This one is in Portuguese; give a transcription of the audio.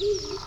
you